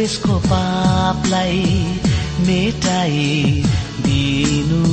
देशको पापलाई मेटाई दिनु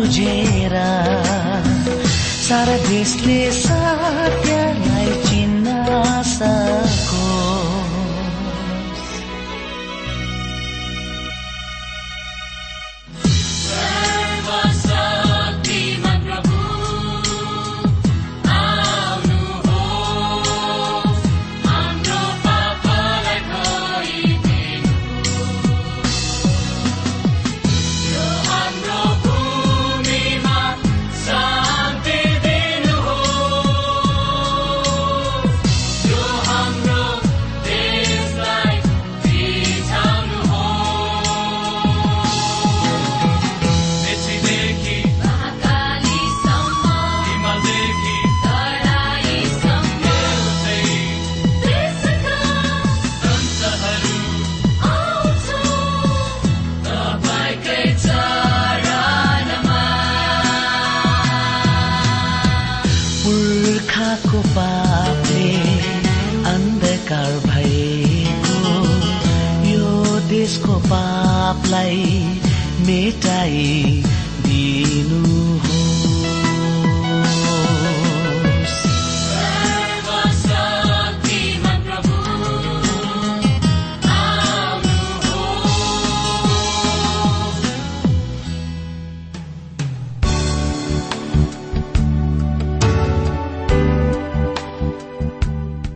बुझेर सारा देशले सत्यलाई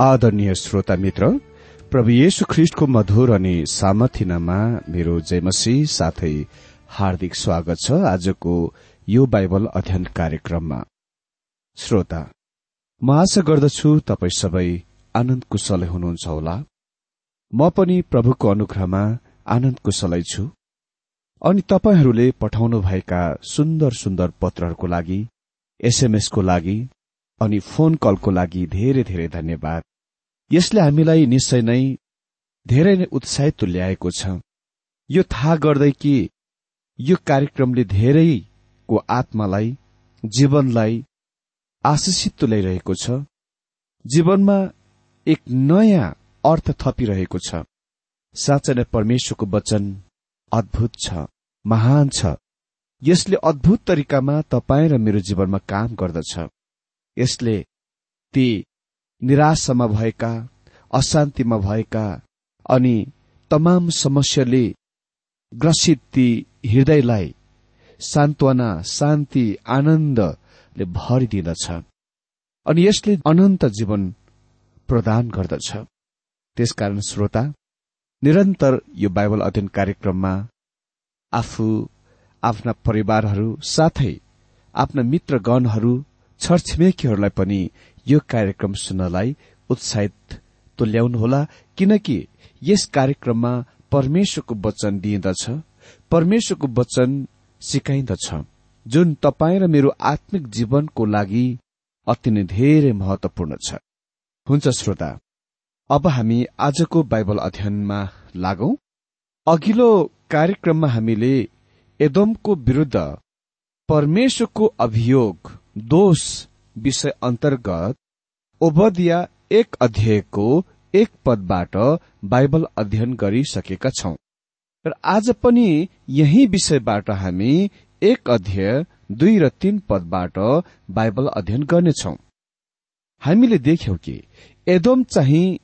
आदरणीय श्रोता मित्र प्रभु येशु ख्रिष्टको मधुर अनि सामथिनामा मेरो जयमसी साथै हार्दिक स्वागत छ आजको यो बाइबल अध्ययन कार्यक्रममा। श्रोता म आशा गर्दछु तपाई सबै आनन्द कुशलै हुनुहुन्छ होला। म पनि प्रभुको अनुग्रहमा आनन्द कुशलै छु। अनि तपाईँहरूले पठाउनुभएका सुन्दर सुन्दर पत्रहरूको लागि एसएमएसको लागि अनि फोन कलको लागि धेरै धेरै धन्यवाद। यसले हामीलाई निश्चय नै धेरै नै उत्साहित तुल्याएको छ। यो थाहा गर्दै कि यो कार्यक्रमले धेरैको आत्मालाई जीवनलाई आशिषित तुल्याइरहेको छ। जीवनमा एक नयाँ अर्थ थपिरहेको छ। साँच्चै नै परमेश्वरको वचन अद्भुत छ महान छ। यसले अद्भुत तरिकामा तपाईँ र मेरो जीवनमा काम गर्दछ। यसले ती निराशामा भएका अशान्तिमा भएका अनि तमाम समस्याले ग्रसित ती हृदयलाई सान्त्वना शान्ति आनन्दले भरिदिँदछ अनि यसले अनन्त जीवन प्रदान गर्दछ। त्यसकारण श्रोता निरन्तर यो बाइबल अध्ययन कार्यक्रममा आफू आफ्ना परिवारहरू साथै आफ्ना मित्रगणहरू छरछिमेकीहरूलाई पनि यो कार्यक्रम सुन्नलाई उत्साहित तुल्याउनुहोला किनकि यस कार्यक्रममा परमेश्वरको वचन दिइदछ परमेश्वरको वचन सिकाइदछ। जुन तपाईँ र मेरो आत्मिक जीवनको लागि अति नै धेरै महत्वपूर्ण छ। हुन्छ श्रोता अब हामी आजको बाइबल अध्ययनमा लागौं। अघिल्लो कार्यक्रममा हामीले एदमको विरूद्ध परमेश्वरको अभियोग दोष विषय अन्तर्गत ओबदिया एक अध्यायको एक पदबाट बाइबल अध्ययन गरिसकेका छौं। र आज पनि यही विषयबाट हामी एक अध्याय दुई र तीन पदबाट बाइबल अध्ययन गर्नेछौ। हामीले देख्यौं कि एदोम चाहिँ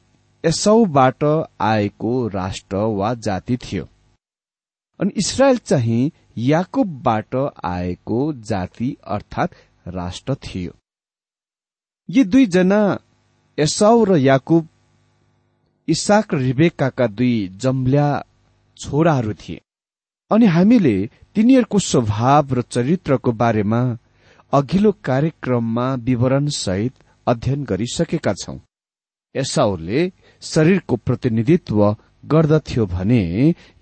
एसौबाट आएको राष्ट्र वा जाति थियो। अनि इसरायल चाहिँ याकुबबाट आएको जाति अर्थात राष्ट्र थियो। यी दुईजना एसाउ र याकुब इसाक र रिबेकाका दुई जम्ल्या छोराहरू थिए। अनि हामीले तिनीहरूको स्वभाव र चरित्रको बारेमा अघिल्लो कार्यक्रममा विवरण सहित अध्ययन गरिसकेका छौं। एसाउले शरीरको प्रतिनिधित्व गर्दथ्यो भने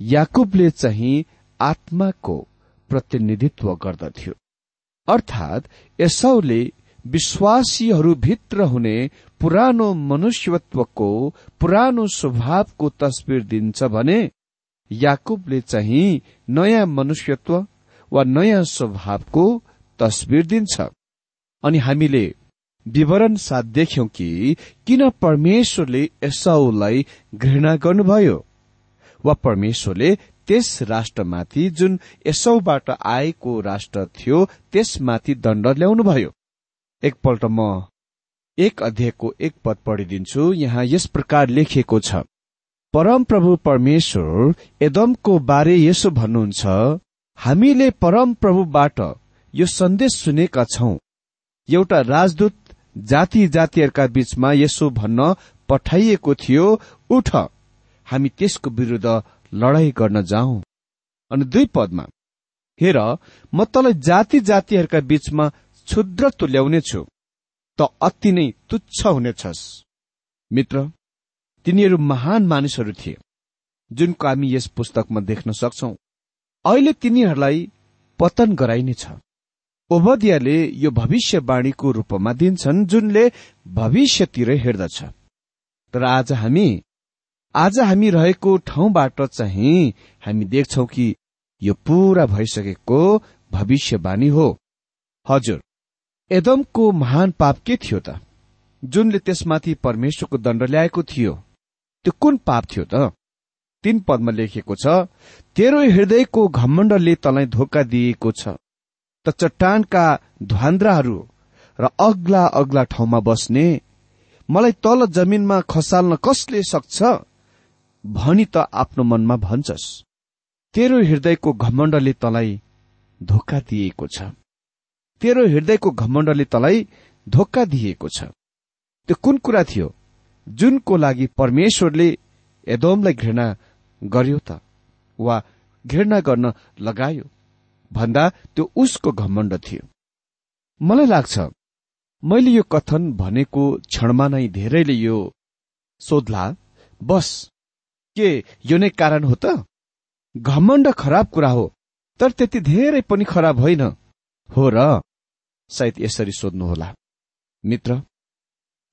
याकुबले चाहिँ आत्माको प्रतिनिधित्व गर्दथ्यो। अर्थात एसाउले विश्वासीहरूभित्र हुने पुरानो मनुष्यत्वको पुरानो स्वभावको तस्विर दिन्छ भने याकुबले चाहिँ नयाँ मनुष्यत्व वा नयाँ स्वभावको तस्विर दिन्छ। अनि हामीले विवरण साथ देख्यौं कि किन परमेश्वरले एसाउलाई घृणा गर्नुभयो? वा परमेश्वरले त्यस राष्ट्रमाथि जुन एसौबाट आएको राष्ट्र थियो त्यसमाथि दण्ड ल्याउनुभयो? एकपल्ट म एक अध्यायको एक पद पढिदिन्छु। यहाँ यस प्रकार लेखिएको छ। परम प्रभु परमेश्वर एदमको बारे यसो भन्नुहुन्छ हामीले परम प्रभुबाट यो सन्देश सुनेका छौं। एउटा राजदूत जाति जातिहरूका बीचमा यसो भन्न पठाइएको थियो उठ हामी त्यसको विरूद्ध लडाई गर्न जाउँ अनि दुई पदमा हेर म तँलाई जाति जातिहरूका बीचमा क्षुद्र तुल्याउने छु त अति नै तुच्छ हुनेछस्। मित्र तिनीहरू महान मानिसहरू थिए जुनको हामी यस पुस्तकमा देख्न सक्छौ। अहिले तिनीहरूलाई पतन गराइनेछ ओबदियाले यो भविष्यवाणीको रूपमा दिन्छन् जुनले भविष्यतिर हेर्दछ। तर आज हामी आज हामी रहेको ठाउँबाट चाहिँ हामी देख्छौ कि यो पूरा भइसकेको भविष्यवाणी हो। हजुर एदमको महान पाप के थियो त? जुनले त्यसमाथि परमेश्वरको दण्ड ल्याएको थियो त्यो कुन पाप थियो त? तीन पदमा लेखिएको छ तेरो हृदयको घमण्डले तँलाई धोका दिएको छ त चट्टानका ध्वान्द्राहरू र अग्ला अग्ला ठाउँमा बस्ने मलाई तल जमिनमा खसाल्न कसले सक्छ भनी त आफ्नो मनमा भन्छस्। तेरो हृदयको घमण्डले तलाई धोका दिएको छ। तेरो हृदयको घमण्डले तलाई धोका दिएको छ। त्यो कुन कुरा थियो? जुनको लागि परमेश्वरले एदोमलाई घृणा गर्यो त वा घृणा गर्न लगायो? भन्दा त्यो उसको घमण्ड थियो। मलाई लाग्छ मैले यो कथन भनेको क्षणमा नै धेरैले यो सोध्ला बस के यो नै कारण हो त? घमण्ड खराब कुरा हो तर त्यति धेरै पनि खराब होइन। हो र सायद यसरी सोध्नुहोला। मित्र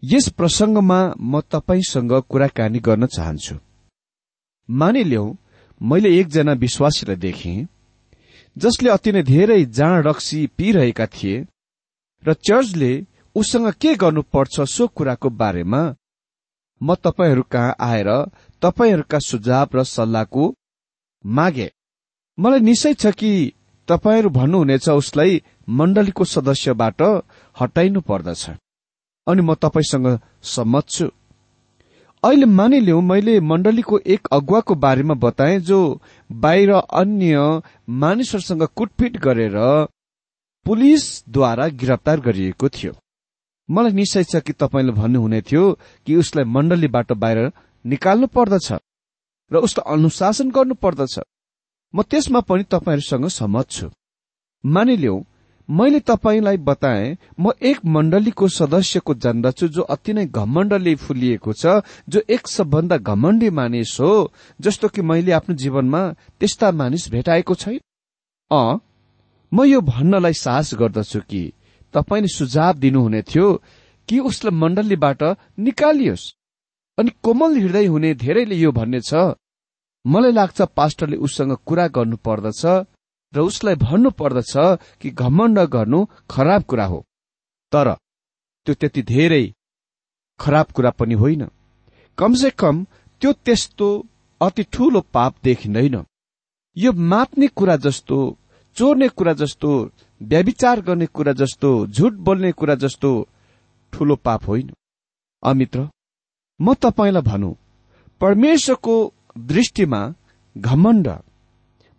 यस प्रसंगमा म तपाईँसँग कुराकानी गर्न चाहन्छु। मानिल्याउ मैले एकजना विश्वासीलाई देखेँ जसले अति नै धेरै जाँड रक्सी पिरहेका थिए र चर्चले उसँग के गर्नुपर्छ सो कुराको बारेमा म तपाईँहरू कहाँ आएर तपाईँहरूका सुझाव र सल्लाहको मागे। मलाई निश्चय छ कि तपाईँहरू भन्नुहुनेछ उसलाई मण्डलीको सदस्यबाट हटाइनु पर्दछ। अनि म तपाईँसँग सम्मत छु। अहिले मानिलिउ मैले मण्डलीको एक अगुवाको बारेमा बताए जो बाहिर अन्य मानिसहरूसँग कुटपिट गरेर पुलिसद्वारा गिरफ्तार गरिएको थियो। मलाई निश्चय छ कि तपाईँले भन्नुहुने थियो कि उसलाई मण्डलीबाट बाहिर निकाल्नु पर्दछ र उसलाई अनुशासन गर्नु पर्दछ। म त्यसमा पनि तपाईँहरूसँग सहमत छु। मानिलिउ मैले तपाईँलाई बताए म एक मण्डलीको सदस्यको जान्दछु जो अति नै घमण्डले फुलिएको छ जो एक सबभन्दा घमण्डी मानिस हो जस्तो कि मैले आफ्नो जीवनमा त्यस्ता मानिस भेटाएको छैन। अ म यो भन्नलाई साहस गर्दछु कि तपाईँले सुझाव दिनुहुने थियो कि उसलाई मण्डलीबाट निकालियोस्। अनि कोमल हृदय हुने धेरैले यो भन्ने छ मलाई लाग्छ पास्टरले उसँग कुरा गर्नु पर्दछ। र उसलाई भन्नु पर्दछ कि घमण्ड गर्नु खराब कुरा हो। तर त्यो त्यति धेरै खराब कुरा पनि होइन। कमसे कम त्यो त्यस्तो अति ठूलो पाप देखिँदैन। यो मात्ने कुरा जस्तो चोर्ने कुरा जस्तो व्याविचार गर्ने कुरा जस्तो झुट बोल्ने कुरा जस्तो ठूलो पाप होइन। अमित्र म तपाईँलाई भनौँ परमेश्वरको दृष्टिमा घमण्ड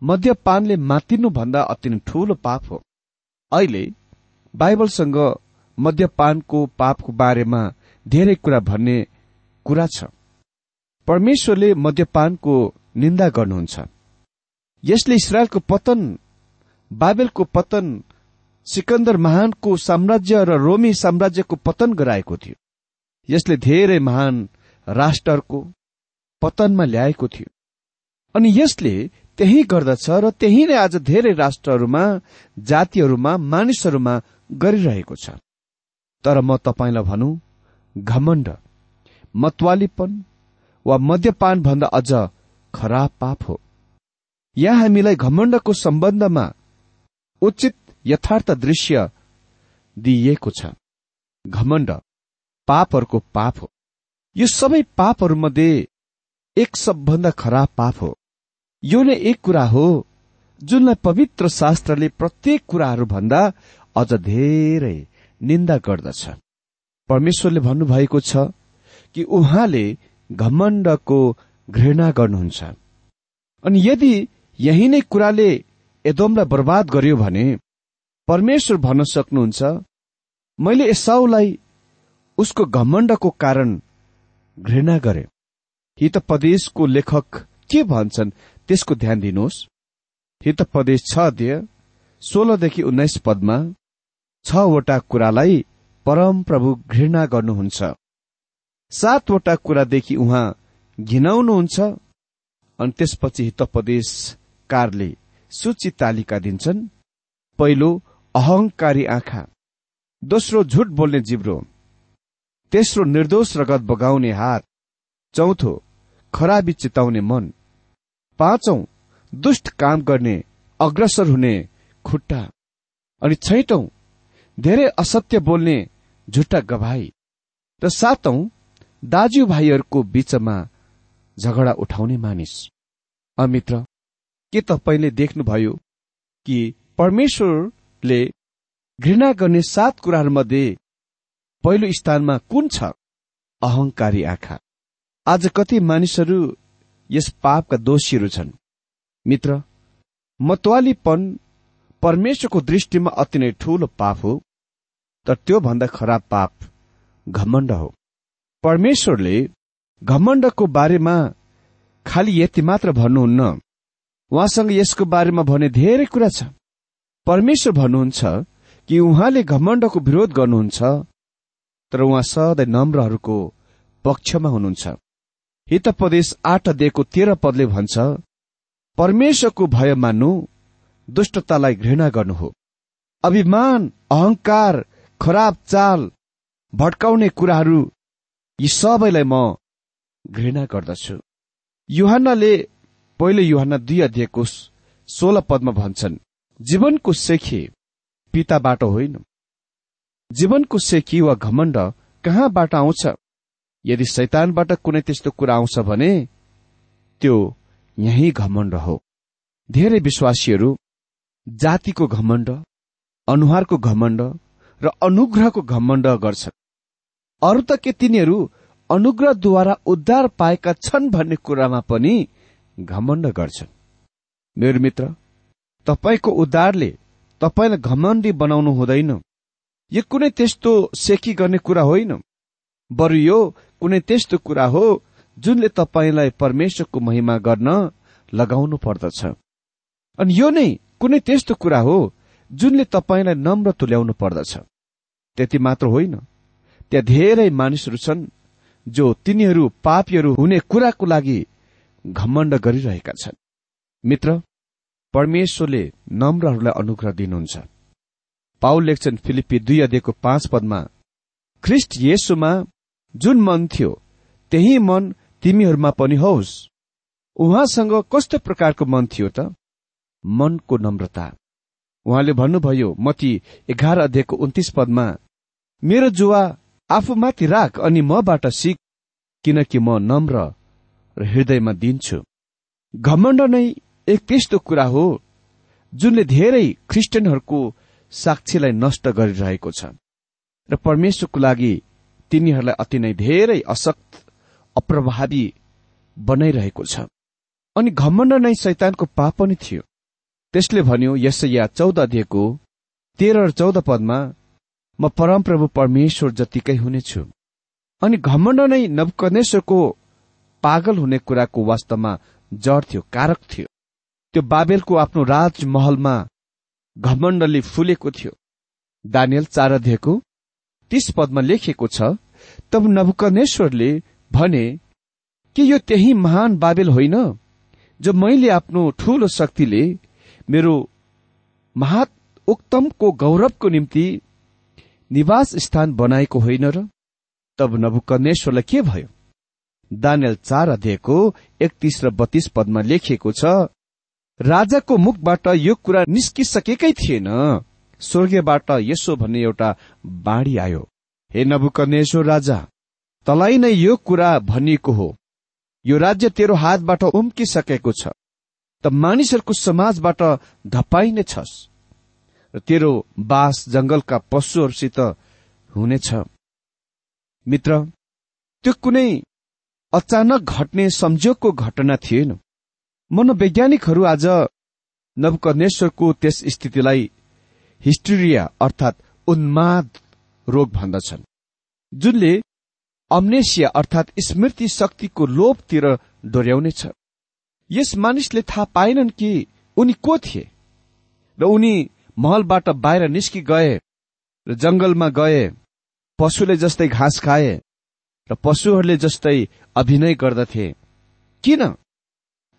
मद्यपानले मातिनुभन्दा अति नै ठूलो पाप हो। अहिले बाइबलसँग मद्यपानको पापको बारेमा धेरै कुरा भन्ने कुरा छ। परमेश्वरले मद्यपानको निन्दा गर्नुहुन्छ। यसले इसरायलको पतन बाइबलको पतन सिकन्दर महानको साम्राज्य र रोमी साम्राज्यको पतन गराएको थियो। यसले धेरै महान राष्ट्रहरूको पतनमा ल्याएको थियो। अनि यसले त्यही गर्दछ र त्यही नै आज धेरै राष्ट्रहरूमा जातिहरूमा मानिसहरूमा गरिरहेको छ। तर म तपाईँलाई भनौँ घमण्ड मतवालीपन वा मद्यपान भन्दा अझ खराब पाप हो। यहाँ हामीलाई घमण्डको सम्बन्धमा उचित यथार्थ दृश्य दिइएको छ। घमण्ड पापहरूको पाप हो। यो सबै पापहरूमध्ये एक सबभन्दा खराब पाप हो। यो नै एक कुरा हो जुनलाई पवित्र शास्त्रले प्रत्येक कुराहरू भन्दा अझ धेरै निन्दा गर्दछ। परमेश्वरले भन्नुभएको छ कि उहाँले घमण्डको घृणा गर्नुहुन्छ। अनि यदि यही नै कुराले एदोमलाई बर्बाद गर्यो भने परमेश्वर भन्न सक्नुहुन्छ मैले एसाउलाई उसको घमण्डको कारण घृणा गरे। हितपदेशको लेखक के भन्छन्? त्यसको ध्यान दिनुहोस्। हितपदेश छ अध्यय सोह्रदेखि उन्नाइस पदमा छवटा कुरालाई परम प्रभु घृणा गर्नुहुन्छ। सातवटा कुरादेखि उहाँ घिनाउनुहुन्छ अनि त्यसपछि हितोपदेशकारले सूची तालिका दिन्छन् पहिलो अहंकारी आँखा दोस्रो झुट बोल्ने जिब्रो तेस्रो निर्दोष रगत बगाउने हात चौथो खराबी चिताउने मन। पाँचौं दुष्ट काम गर्ने अग्रसर हुने खुट्टा अनि छैटौं धेरै असत्य बोल्ने झुट्टा गवाई र सातौं दाजुभाइहरूको बीचमा झगडा उठाउने मानिस। अमित्र के तपाईँले देख्नुभयो कि परमेश्वरले घृणा गर्ने सात कुराहरूमध्ये पहिलो स्थानमा कुन छ? अहंकारी आँखा। आज कति मानिसहरू यस पापका दोषीहरू छन्। मित्र मतवालीपन परमेश्वरको दृष्टिमा अति नै ठूलो पाप हो तर त्योभन्दा खराब पाप घमण्ड हो। परमेश्वरले घमण्डको बारेमा खालि यति मात्र भन्नुहुन्न। उहाँसँग यसको बारेमा भने धेरै कुरा छ। परमेश्वर भन्नुहुन्छ कि उहाँले घमण्डको विरोध गर्नुहुन्छ तर उहाँ सधैँ नम्रहरूको पक्षमा हुनुहुन्छ। हितपदेश आठ अध्ययको तेह्र पदले भन्छ परमेश्वरको भय मान्नु दुष्टतालाई घृणा गर्नु हो। अभिमान अहंकार खराब चाल भट्काउने कुराहरू यी सबैलाई म घृणा गर्दछु। युहानले पहिलो युहान दुई अध्ययको सोह्र पदमा भन्छन् जीवनको सेखी पिताबाट होइन। जीवनको सेखी वा घमण्ड कहाँबाट आउँछ? यदि शैतानबाट कुनै त्यस्तो कुरा आउँछ भने त्यो यही घमण्ड हो। धेरै विश्वासीहरू जातिको घमण्ड अनुहारको घमण्ड र अनुग्रहको घमण्ड गर्छन्। अरू त के तिनीहरू अनुग्रहद्वारा उद्धार पाएका छन् भन्ने कुरामा पनि घमण्ड गर्छन्। मेरो मित्र तपाईँको उद्धारले तपाईँलाई घमण्डी बनाउनु हुँदैन। यो कुनै त्यस्तो सेकी गर्ने कुरा होइन। बरु यो कुनै त्यस्तो कुरा हो जुनले तपाईँलाई परमेश्वरको महिमा गर्न लगाउनु पर्दछ। अनि यो नै कुनै त्यस्तो कुरा हो जुनले तपाईँलाई नम्र तुल्याउनु पर्दछ। त्यति मात्र होइन। त्यहाँ धेरै मानिसहरू छन् जो तिनीहरू पापीहरू हुने कुराको लागि घमण्ड गरिरहेका छन्। मित्र परमेश्वरले नम्रहरूलाई अनुग्रह दिनुहुन्छ। पाउल लेख्छन् फिलिपी दुई अध्ययको पाँच पदमा ख्रिस्ट येसुमा जुन मन थियो त्यही मन तिमीहरूमा पनि होस्। उहाँसँग कस्तो प्रकारको मन थियो त? मनको नम्रता। उहाँले भन्नुभयो मती एघार अध्ययको उन्तिस पदमा मेरो जुवा आफूमाथि राख अनि मबाट सिक किनकि म नम्र र हृदयमा दिन्छु। घमण्ड नै एक त्यस्तो कुरा हो जुनले धेरै ख्रिस्टियनहरूको साक्षीलाई नष्ट गरिरहेको छ। र परमेश्वरको लागि तिनीहरूलाई अति नै धेरै असक्त अप्रभावी बनाइरहेको छ। अनि घमण्ड नै शैतानको पाप पनि थियो। त्यसले भन्यो यसैया चौध अध्ययको तेह्र र चौध पदमा म परमप्रभु परमेश्वर जतिकै हुनेछु। अनि घमण्ड नै नवकनेश्वरको पागल हुने कुराको वास्तवमा जड थियो कारक थियो। त्यो बाबेलको आफ्नो राजमहलमा घमण्डले फुलेको थियो। दानियल चार अध्ययको तीस पदमा लेखिएको छ तब नभुकनेश्वरले भने के यो त्यही महान बाबेल होइन जो मैले आफ्नो ठूलो शक्तिले मेरो महात उक्तमको गौरवको निम्ति निवास स्थान बनाएको होइन र? तब नभुकनेश्वरलाई के भयो? दानियल चार अध्ययको एकतीस र बत्तीस पदमा लेखिएको छ राजाको मुखबाट यो कुरा निस्किसकेकै थिएन। स्वर्गीयबाट यसो भन्ने एउटा बाढी आयो। हे नभुकनेश्वर राजा तलाई नै यो कुरा भनिएको हो। यो राज्य तेरो हातबाट उम्किसकेको छ त मानिसहरूको समाजबाट धपाइने छस् र तेरो बास जंगलका पशुहरूसित हुनेछ मित्र त्यो कुनै अचानक घट्ने संयोगको घटना थिएन। मनोवैज्ञानिकहरू आज नवकनेश्वरको त्यस स्थितिलाई हिस्टेरिया अर्थात उन्माद रोग भन्दछन् जुनले अम्नेसिया अर्थात स्मृति शक्तिको लोभतिर डोर्याउनेछ यस मानिसले थाहा पाएनन् कि उनी को थिए र उनी महलबाट बाहिर निस्कि गए र जंगलमा गए पशुले जस्तै घाँस खाए र पशुहरूले जस्तै अभिनय गर्दथे। किन?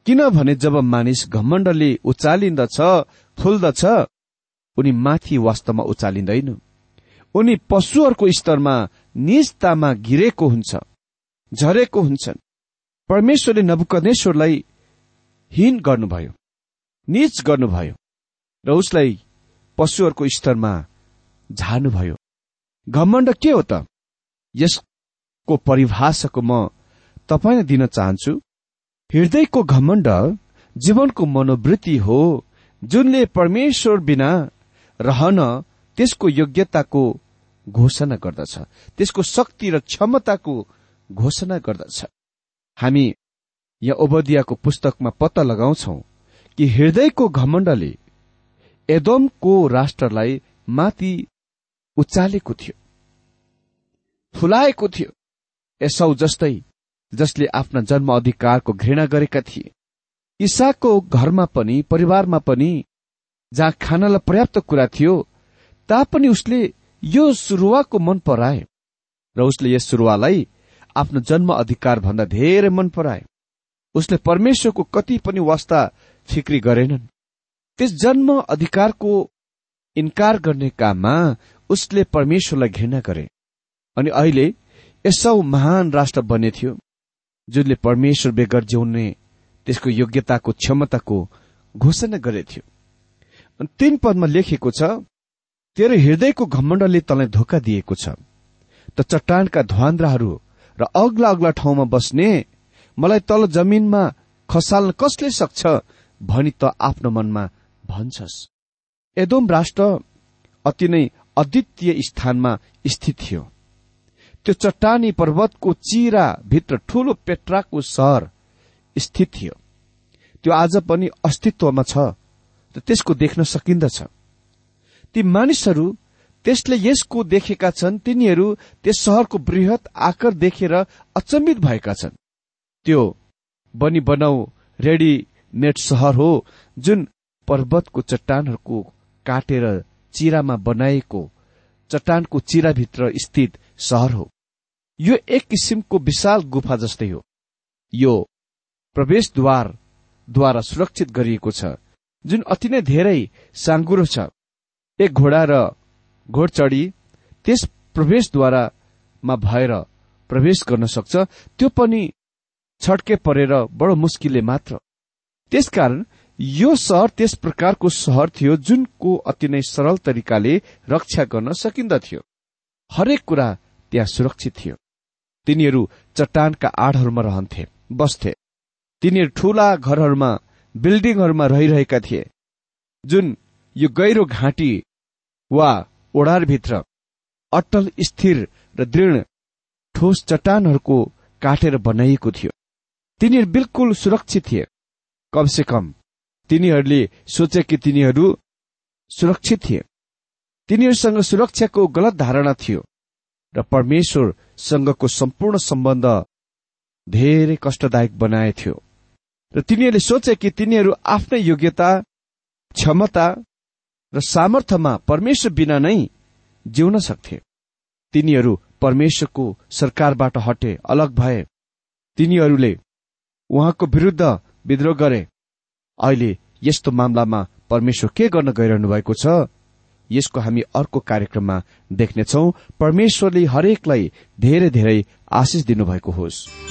किनभने जब मानिस घमण्डले उचालिन्दछ फुल्दछ उनी माथि वास्तवमा उचालिँदैन उनी पशुहरूको स्तरमा निजतामा घिरेको हुन्छ झरेको हुन्छन्। परमेश्वरले नबुकनेश्वरलाई हीन गर्नुभयो निच गर्नुभयो र उसलाई पशुहरूको स्तरमा झार्नुभयो घमण्ड के हो त? यसको परिभाषाको म तपाईँलाई दिन चाहन्छु हृदयको घमण्ड जीवनको मनोवृत्ति हो जुनले परमेश्वर बिना रहन त्यसको योग्यताको घोषणा गर्दछ। त्यसको शक्ति र क्षमताको घोषणा गर्दछ। हामी यहाँ ओबदियाको पुस्तकमा पत्ता लगाउँछौ कि हृदयको घमण्डले एदोमको राष्ट्रलाई माथि उचालेको थियो। फुलाएको थियो। एसौ जस्तै जसले आफ्ना जन्म अधिकारको घृणा गरेका थिए। इसाकको घरमा पनि परिवारमा पनि जहाँ खानालाई पर्याप्त कुरा थियो तापनि उसले यो सुरुवाको मन पराए र उसले यस सुरुवालाई आफ्नो जन्म अधिकार भन्दा धेरै मन पराए। उसले परमेश्वरको कति पनि वास्ता फिक्री गरेनन्। त्यस जन्म अधिकारको इन्कार गर्ने काममा उसले परमेश्वरलाई घृणा गरे अनि अहिले यसौ महान राष्ट्र बनेथ्यो जुनले परमेश्वर बेगर जिउने त्यसको योग्यताको क्षमताको घोषणा गरेथ्यो। तीन पदमा लेखेको छ तेरो हृदयको घमण्डले तँलाई धोका दिएको छ। त चट्टानका ध्वान्द्राहरू र अग्ला अग्ला ठाउँमा बस्ने मलाई तल जमिनमा खसाल्न कसले सक्छ भनी त आफ्नो मनमा भन्छस्। एदोम राष्ट्र अति नै अद्वितीय स्थानमा स्थित थियो। त्यो चट्टानी पर्वतको चिरा भित्र ठूलो पेट्राको सहर स्थित थियो। त्यो आज पनि अस्तित्वमा छ। त्यसको देख्न सकिन्दछ। ती मानिसहरू त्यसले यसको देखेका छन् तिनीहरू त्यस सहरको वृहत आकार देखेर अचम्मित भएका छन्। त्यो बनी बनाउ रेडीमेड सहर हो जुन पर्वतको चट्टानहरूको काटेर चिरामा बनाएको चट्टानको चिराभित्र स्थित सहर हो। यो एक किसिमको विशाल गुफा जस्तै हो। यो प्रवेशद्वारद्वारा सुरक्षित गरिएको छ। जुन अति नै धेरै साङ्गुरो छ एक घोडा र घोडचडी त्यस प्रवेशद्वारामा भएर प्रवेश गर्न सक्छ त्यो पनि छड्के परेर बडो मुस्किलले मात्र। त्यसकारण यो सहर त्यस प्रकारको सहर थियो जुनको अति नै सरल तरिकाले रक्षा गर्न सकिन्दथ्यो। हरेक कुरा त्यहाँ सुरक्षित थियो। तिनीहरू चट्टानका आडहरूमा रहन्थे बस्थे। तिनीहरू ठूला घरहरूमा बिल्डिङहरूमा रहिरहेका थिए। जुन यो गहिरो घाँटी वा ओडारभित्र अटल स्थिर र दृढ ठोस चट्टानहरूको काटेर बनाइएको थियो। तिनीहरू बिल्कुल सुरक्षित थिए। कमसे कम तिनीहरूले सोचे कि तिनीहरू सुरक्षित थिए। तिनीहरूसँग सुरक्षाको गलत धारणा थियो र परमेश्वरसँगको सम्पूर्ण सम्बन्ध धेरै कष्टदायक बनाएथ्यो र तिनीहरूले सोचे कि तिनीहरू आफ्नै योग्यता क्षमता र सामर्थ्यमा परमेश्वर बिना नै जिउन सक्थे। तिनीहरू परमेश्वरको सरकारबाट हटे अलग भए। तिनीहरूले उहाँको विरूद्ध विद्रोह गरे। अहिले यस्तो मामलामा परमेश्वर के गर्न गइरहनु भएको छ? यसको हामी अर्को कार्यक्रममा देख्नेछौ। परमेश्वरले हरेकलाई धेरै धेरै आशिष दिनुभएको होस्।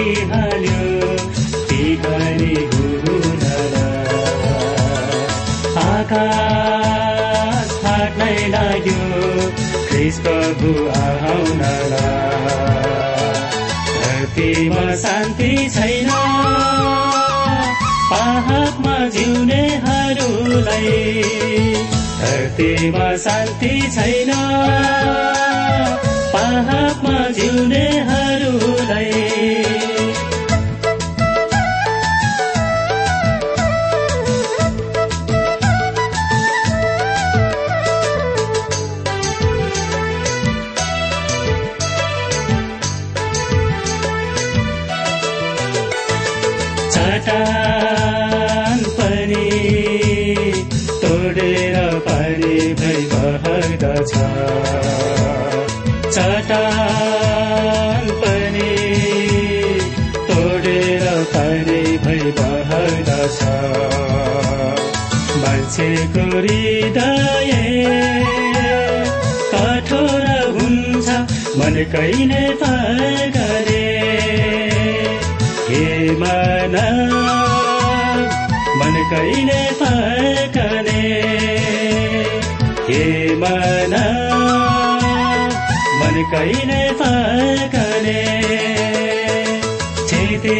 हाल्यो। बिहानी आकाश आउन धरतीमा शान्ति छैन। पाहाडमा जिउनेहरूलाई धरतीमा शान्ति छैन। पाहाडमा जिउनेहरूलाई भई बहर्दछ मान्छेको हृदय कठोर हुन्छ मन कहिले गरे। हे मन मन कहिले फर्कने हे मन मन कहिले फर्कने छेते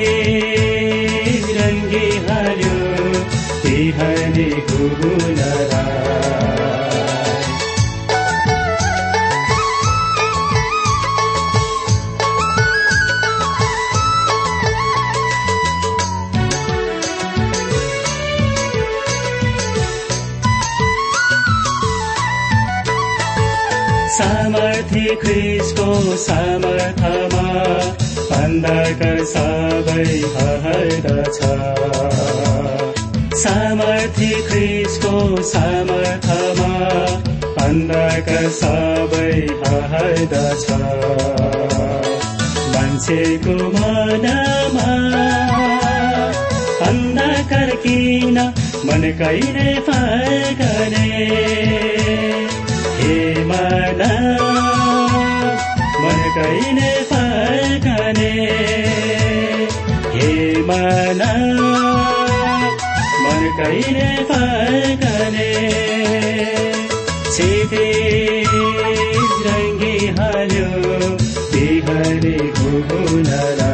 बिहानी गुनरा सामर्थ्य ख्रिसको सामर्थमा अन्धकार सबै हर्दछ। सामर्थ्य ख्रिसको सामर्थमा अन्धकार सबै हर्दछ। मान्छेको मनमा अन्धकार किन मन कहिले फर्कने? हे मन मन कहिले फर्कने? हे मन कहिले फर्कने सिधे रङ्गी हाल्यो बिगडेको गुणरा